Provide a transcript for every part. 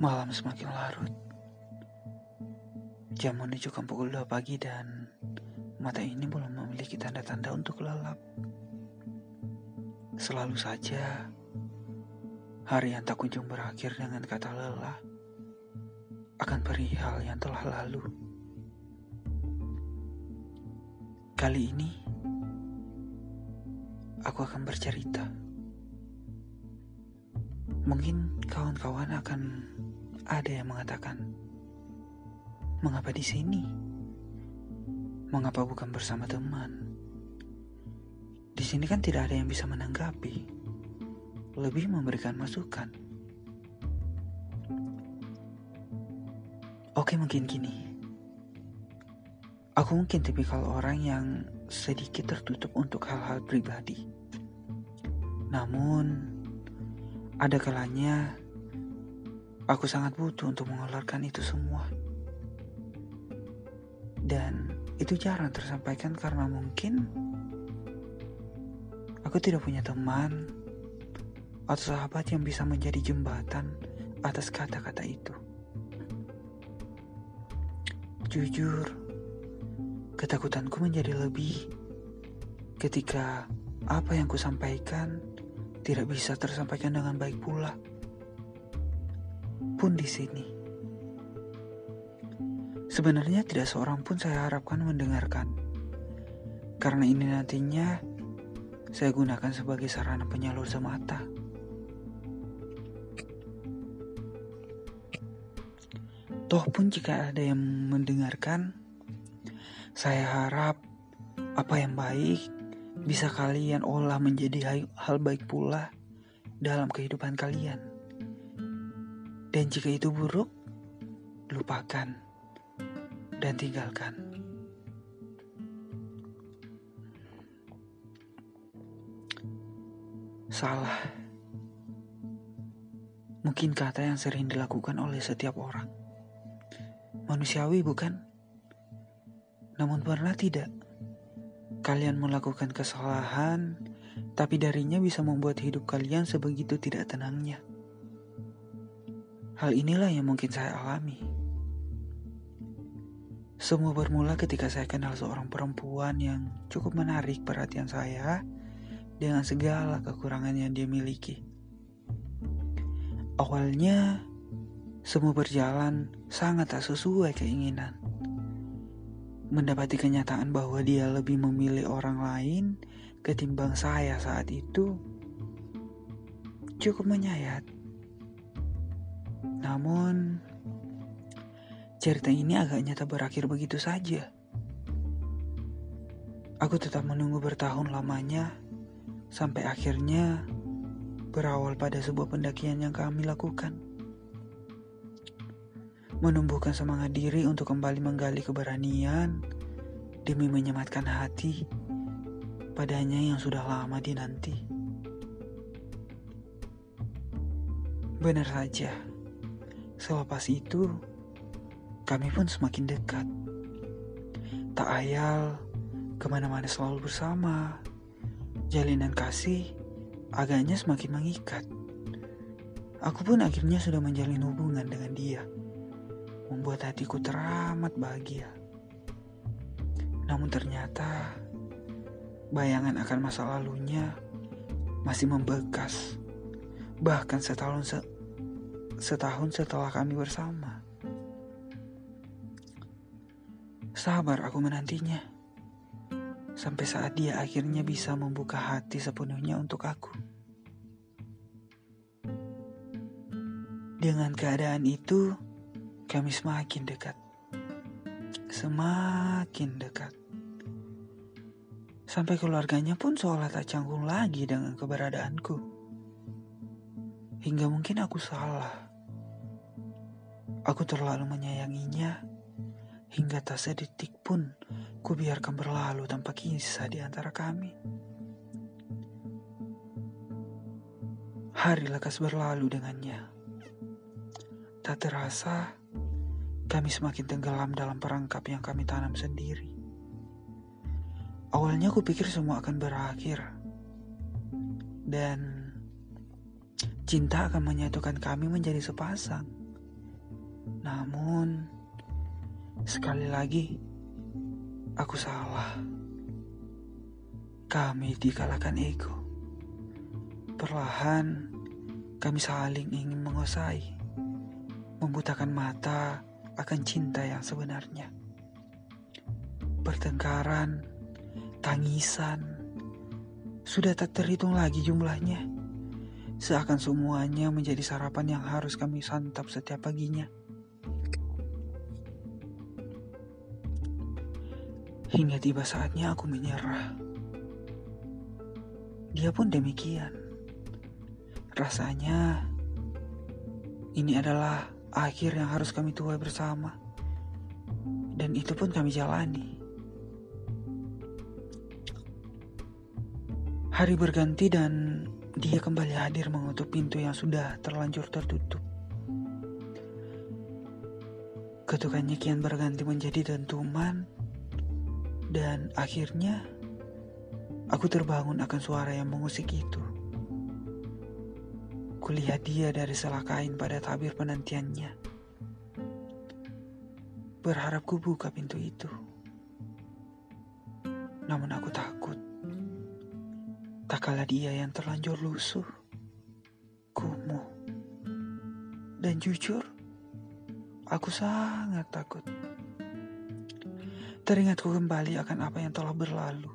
Malam semakin larut. Jam menunjukkan pukul 2 pagi dan mata ini belum memiliki tanda-tanda untuk lelap. Selalu saja, hari yang tak kunjung berakhir dengan kata lelah akan perihal yang telah lalu. Kali ini, aku akan bercerita. Mungkin kawan-kawan akan ada yang mengatakan, "Mengapa di sini? Mengapa bukan bersama teman?" Di sini kan tidak ada yang bisa menanggapi, lebih memberikan masukan. Oke, mungkin gini. Aku mungkin tipikal orang yang sedikit tertutup untuk hal-hal pribadi. Namun, ada kalanya Aku sangat butuh untuk mengeluarkan itu semua. Dan itu jarang tersampaikan karena mungkin aku tidak punya teman atau sahabat yang bisa menjadi jembatan atas kata-kata itu. Jujur, ketakutanku menjadi lebih ketika apa yang kusampaikan tidak bisa tersampaikan dengan baik pula pun di sini. Sebenarnya tidak seorang pun saya harapkan mendengarkan. Karena ini nantinya saya gunakan sebagai sarana penyalur semata. Toh pun jika ada yang mendengarkan, saya harap apa yang baik bisa kalian olah menjadi hal baik pula dalam kehidupan kalian. Dan jika itu buruk, lupakan dan tinggalkan. Salah. Mungkin kata yang sering dilakukan oleh setiap orang. Manusiawi bukan? Namun pernah tidak kalian melakukan kesalahan, tapi darinya bisa membuat hidup kalian sebegitu tidak tenangnya. Hal inilah yang mungkin saya alami. Semua bermula ketika saya kenal seorang perempuan yang cukup menarik perhatian saya dengan segala kekurangan yang dia miliki. Awalnya, semua berjalan sangat tak sesuai keinginan. Mendapati kenyataan bahwa dia lebih memilih orang lain ketimbang saya saat itu cukup menyayat. Namun, cerita ini agaknya tak berakhir begitu saja. Aku tetap menunggu bertahun lamanya sampai akhirnya berawal pada sebuah pendakian yang kami lakukan. Menumbuhkan semangat diri untuk kembali menggali keberanian demi menyematkan hati padanya yang sudah lama dinanti. Benar saja Selepas itu, kami pun semakin dekat. Tak ayal, ke mana-mana selalu bersama. Jalinan kasih agaknya semakin mengikat. Aku pun akhirnya sudah menjalin hubungan dengan dia. Membuat hatiku teramat bahagia. Namun ternyata bayangan akan masa lalunya masih membekas. Bahkan setahun se setahun setelah kami bersama. Sabar aku menantinya. Sampai saat dia akhirnya bisa membuka hati sepenuhnya untuk aku. Dengan keadaan itu, kami semakin dekat. Semakin dekat. Sampai keluarganya pun seolah tak canggung lagi dengan keberadaanku. Hingga mungkin aku salah Aku terlalu menyayanginya hingga tak sedetik pun ku biarkan berlalu tanpa kisah di antara kami. Hari lekas berlalu dengannya. Tak terasa, kami semakin tenggelam dalam perangkap yang kami tanam sendiri. Awalnya aku pikir semua akan berakhir. Dan cinta akan menyatukan kami menjadi sepasang. Namun, sekali lagi, aku salah. Kami dikalahkan ego. Perlahan, kami saling ingin menguasai, membutakan mata akan cinta yang sebenarnya. Pertengkaran, tangisan, sudah tak terhitung lagi jumlahnya. Seakan semuanya menjadi sarapan yang harus kami santap setiap paginya. Hingga tiba saatnya aku menyerah. Dia pun demikian. Rasanya ini adalah akhir yang harus kami tuai bersama. Dan itu pun kami jalani. Hari berganti dan dia kembali hadir mengutuk pintu yang sudah terlanjur tertutup. Ketukannya kian berganti menjadi dentuman dan akhirnya aku terbangun akan suara yang mengusik itu. Kulihat dia dari selah kain pada tabir penantiannya. Berharap ku buka pintu itu. Namun aku takut. Tak kala dia yang terlanjur lusuh, kumuh. Dan jujur, aku sangat takut. Teringatku kembali akan apa yang telah berlalu.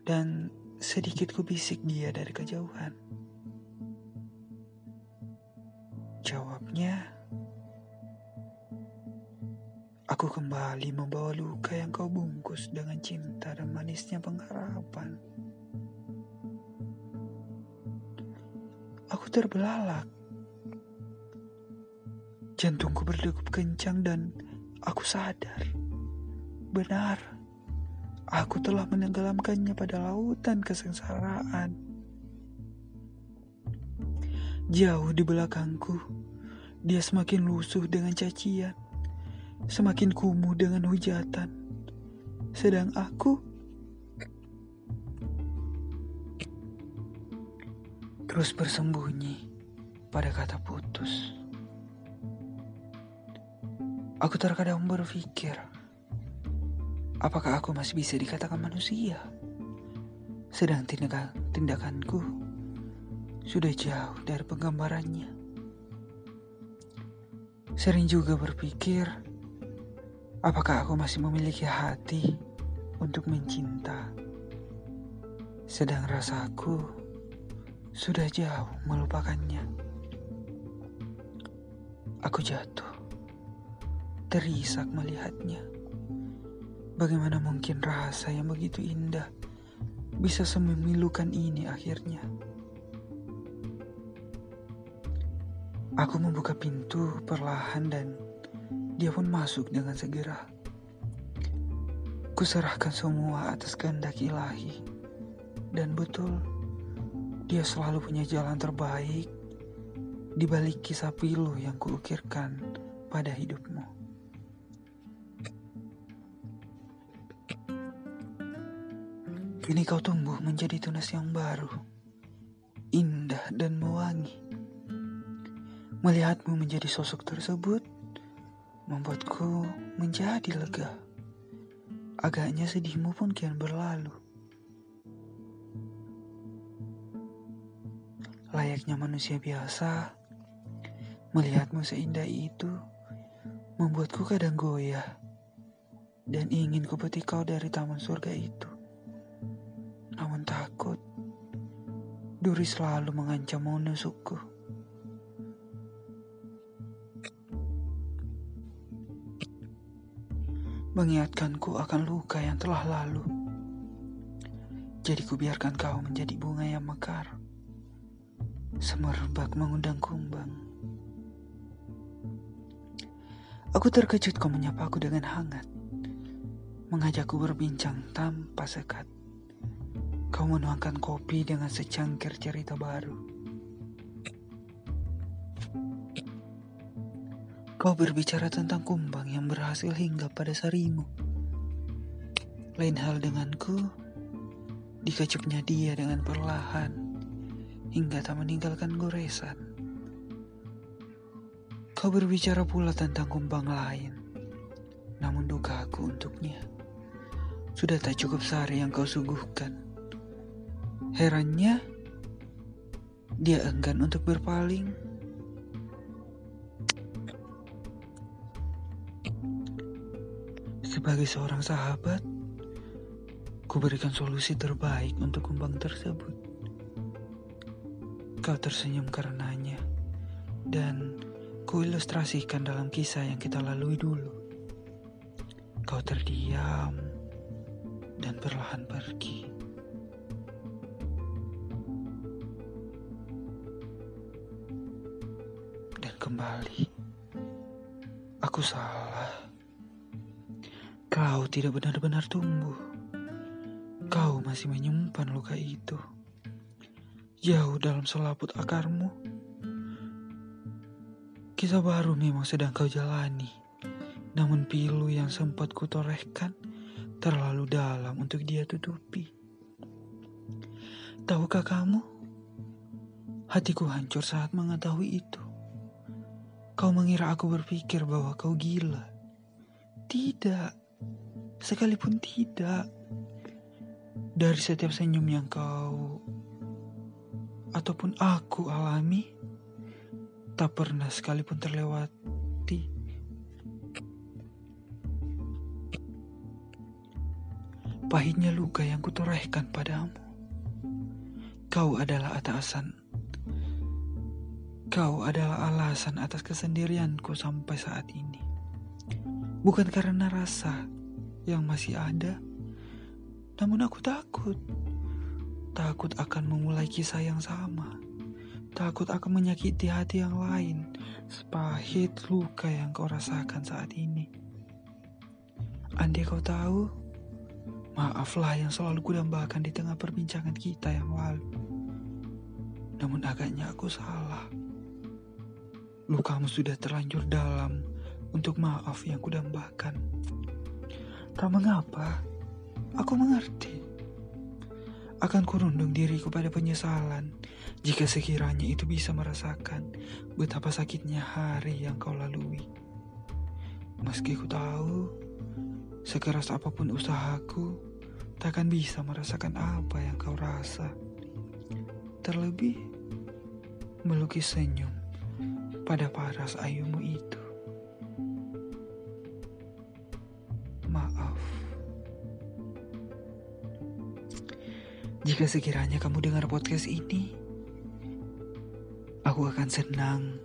Dan sedikit ku bisik dia dari kejauhan. Jawabnya, aku kembali membawa luka yang kau bungkus dengan cinta dan manisnya pengharapan. Aku terbelalak. Jantungku berdegup kencang dan aku sadar. Benar, aku telah menenggelamkannya pada lautan kesengsaraan. Jauh di belakangku, dia semakin lusuh dengan cacian, semakin kumuh dengan hujatan. Sedang aku terus bersembunyi pada kata putus. Aku terkadang berpikir, apakah aku masih bisa dikatakan manusia? Sedang tindakan tindakanku sudah jauh dari penggambarannya. Sering juga berpikir, apakah aku masih memiliki hati untuk mencinta, sedang rasaku sudah jauh melupakannya. Aku jatuh, terisak melihatnya. Bagaimana mungkin rasa yang begitu indah bisa sememilukan ini akhirnya? Aku membuka pintu perlahan dan dia pun masuk dengan segera. Kuserahkan semua atas kehendak ilahi. Dan betul, dia selalu punya jalan terbaik di balik kisah pilu yang kuukirkan pada hidupmu. Kini kau tumbuh menjadi tunas yang baru, indah dan mewangi. Melihatmu menjadi sosok tersebut membuatku menjadi lega. Agaknya sedihmu pun kian berlalu. Layaknya manusia biasa, melihatmu seindah itu membuatku kadang goyah dan ingin kupetik kau dari taman surga itu. Namun takut, duri selalu mengancam menusukku. mengingatkanku akan luka yang telah lalu. Jadi kubiarkan kau menjadi bunga yang mekar, semerbak mengundang kumbang. Aku terkejut kau menyapaku dengan hangat, mengajakku berbincang tanpa sekat. Kau menuangkan kopi dengan secangkir cerita baru. Kau berbicara tentang kumbang yang berhasil hingga pada sarimu. Lain hal denganku, dikecupnya dia dengan perlahan hingga tak meninggalkan goresan. Kau berbicara pula tentang kumbang lain. Namun duka aku untuknya sudah tak cukup sehari yang kau suguhkan. Herannya, dia enggan untuk berpaling. Sebagai seorang sahabat, ku berikan solusi terbaik untuk kumbang tersebut. Kau tersenyum karenanya, dan ku ilustrasikan dalam kisah yang kita lalui dulu. Kau terdiam dan perlahan pergi. Kembali, aku salah. Kau tidak benar-benar tumbuh. Kau masih menyimpan luka itu. Jauh dalam selaput akarmu. Kisah baru memang sedang kau jalani. Namun pilu yang sempat kutorehkan terlalu dalam untuk dia tutupi. Tahukah kamu? Hatiku hancur saat mengetahui itu. Kau mengira aku berpikir bahwa kau gila. Tidak sekalipun tidak. Dari setiap senyum yang kau ataupun aku alami, tak pernah sekalipun terlewati. Pahitnya luka yang kutorehkan padamu. Kau adalah atasan. Kau adalah alasan atas kesendirianku sampai saat ini. Bukan karena rasa, yang masih ada. Namun aku takut. Takut akan memulai kisah yang sama. Takut akan menyakiti hati yang lain. Sepahit luka yang kau rasakan saat ini. Andai kau tahu, maaflah yang selalu kudambakan di tengah perbincangan kita yang lalu. Namun agaknya aku salah. Lukamu sudah terlanjur dalam untuk maaf yang kudambakan. Tak mengapa, aku mengerti. Akan kurundung diriku pada penyesalan jika sekiranya itu bisa merasakan betapa sakitnya hari yang kau lalui. Meski ku tahu, sekeras apa pun usahaku, takkan bisa merasakan apa yang kau rasa. Terlebih, melukis senyum pada paras ayumu itu. Jika sekiranya kamu dengar podcast ini, aku akan senang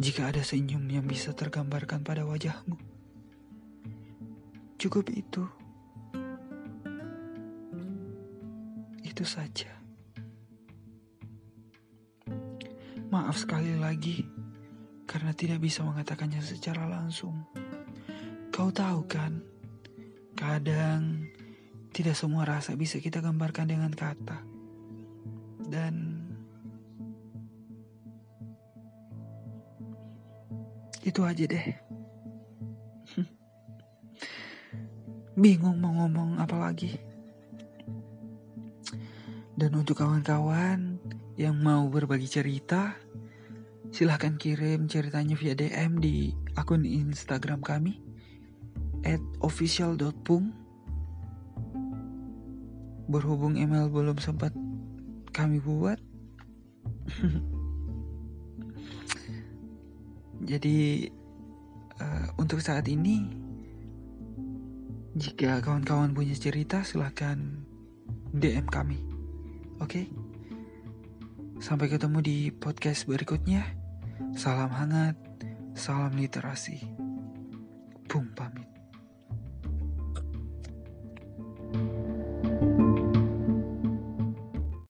jika ada senyum yang bisa tergambarkan pada wajahmu. Cukup itu. Itu saja. Maaf sekali lagi karena tidak bisa mengatakannya secara langsung. Kau tahu kan, kadang tidak semua rasa bisa kita gambarkan dengan kata. Dan itu aja deh. Bingung mau ngomong apa lagi. Dan untuk kawan-kawan yang mau berbagi cerita, silahkan kirim ceritanya via DM di akun Instagram kami at official.pung berhubung email belum sempat kami buat. Jadi uh, untuk saat ini jika kawan-kawan punya cerita silahkan DM kami. Oke? okay? Sampai ketemu di podcast berikutnya. Salam hangat salam literasi. Pum pamit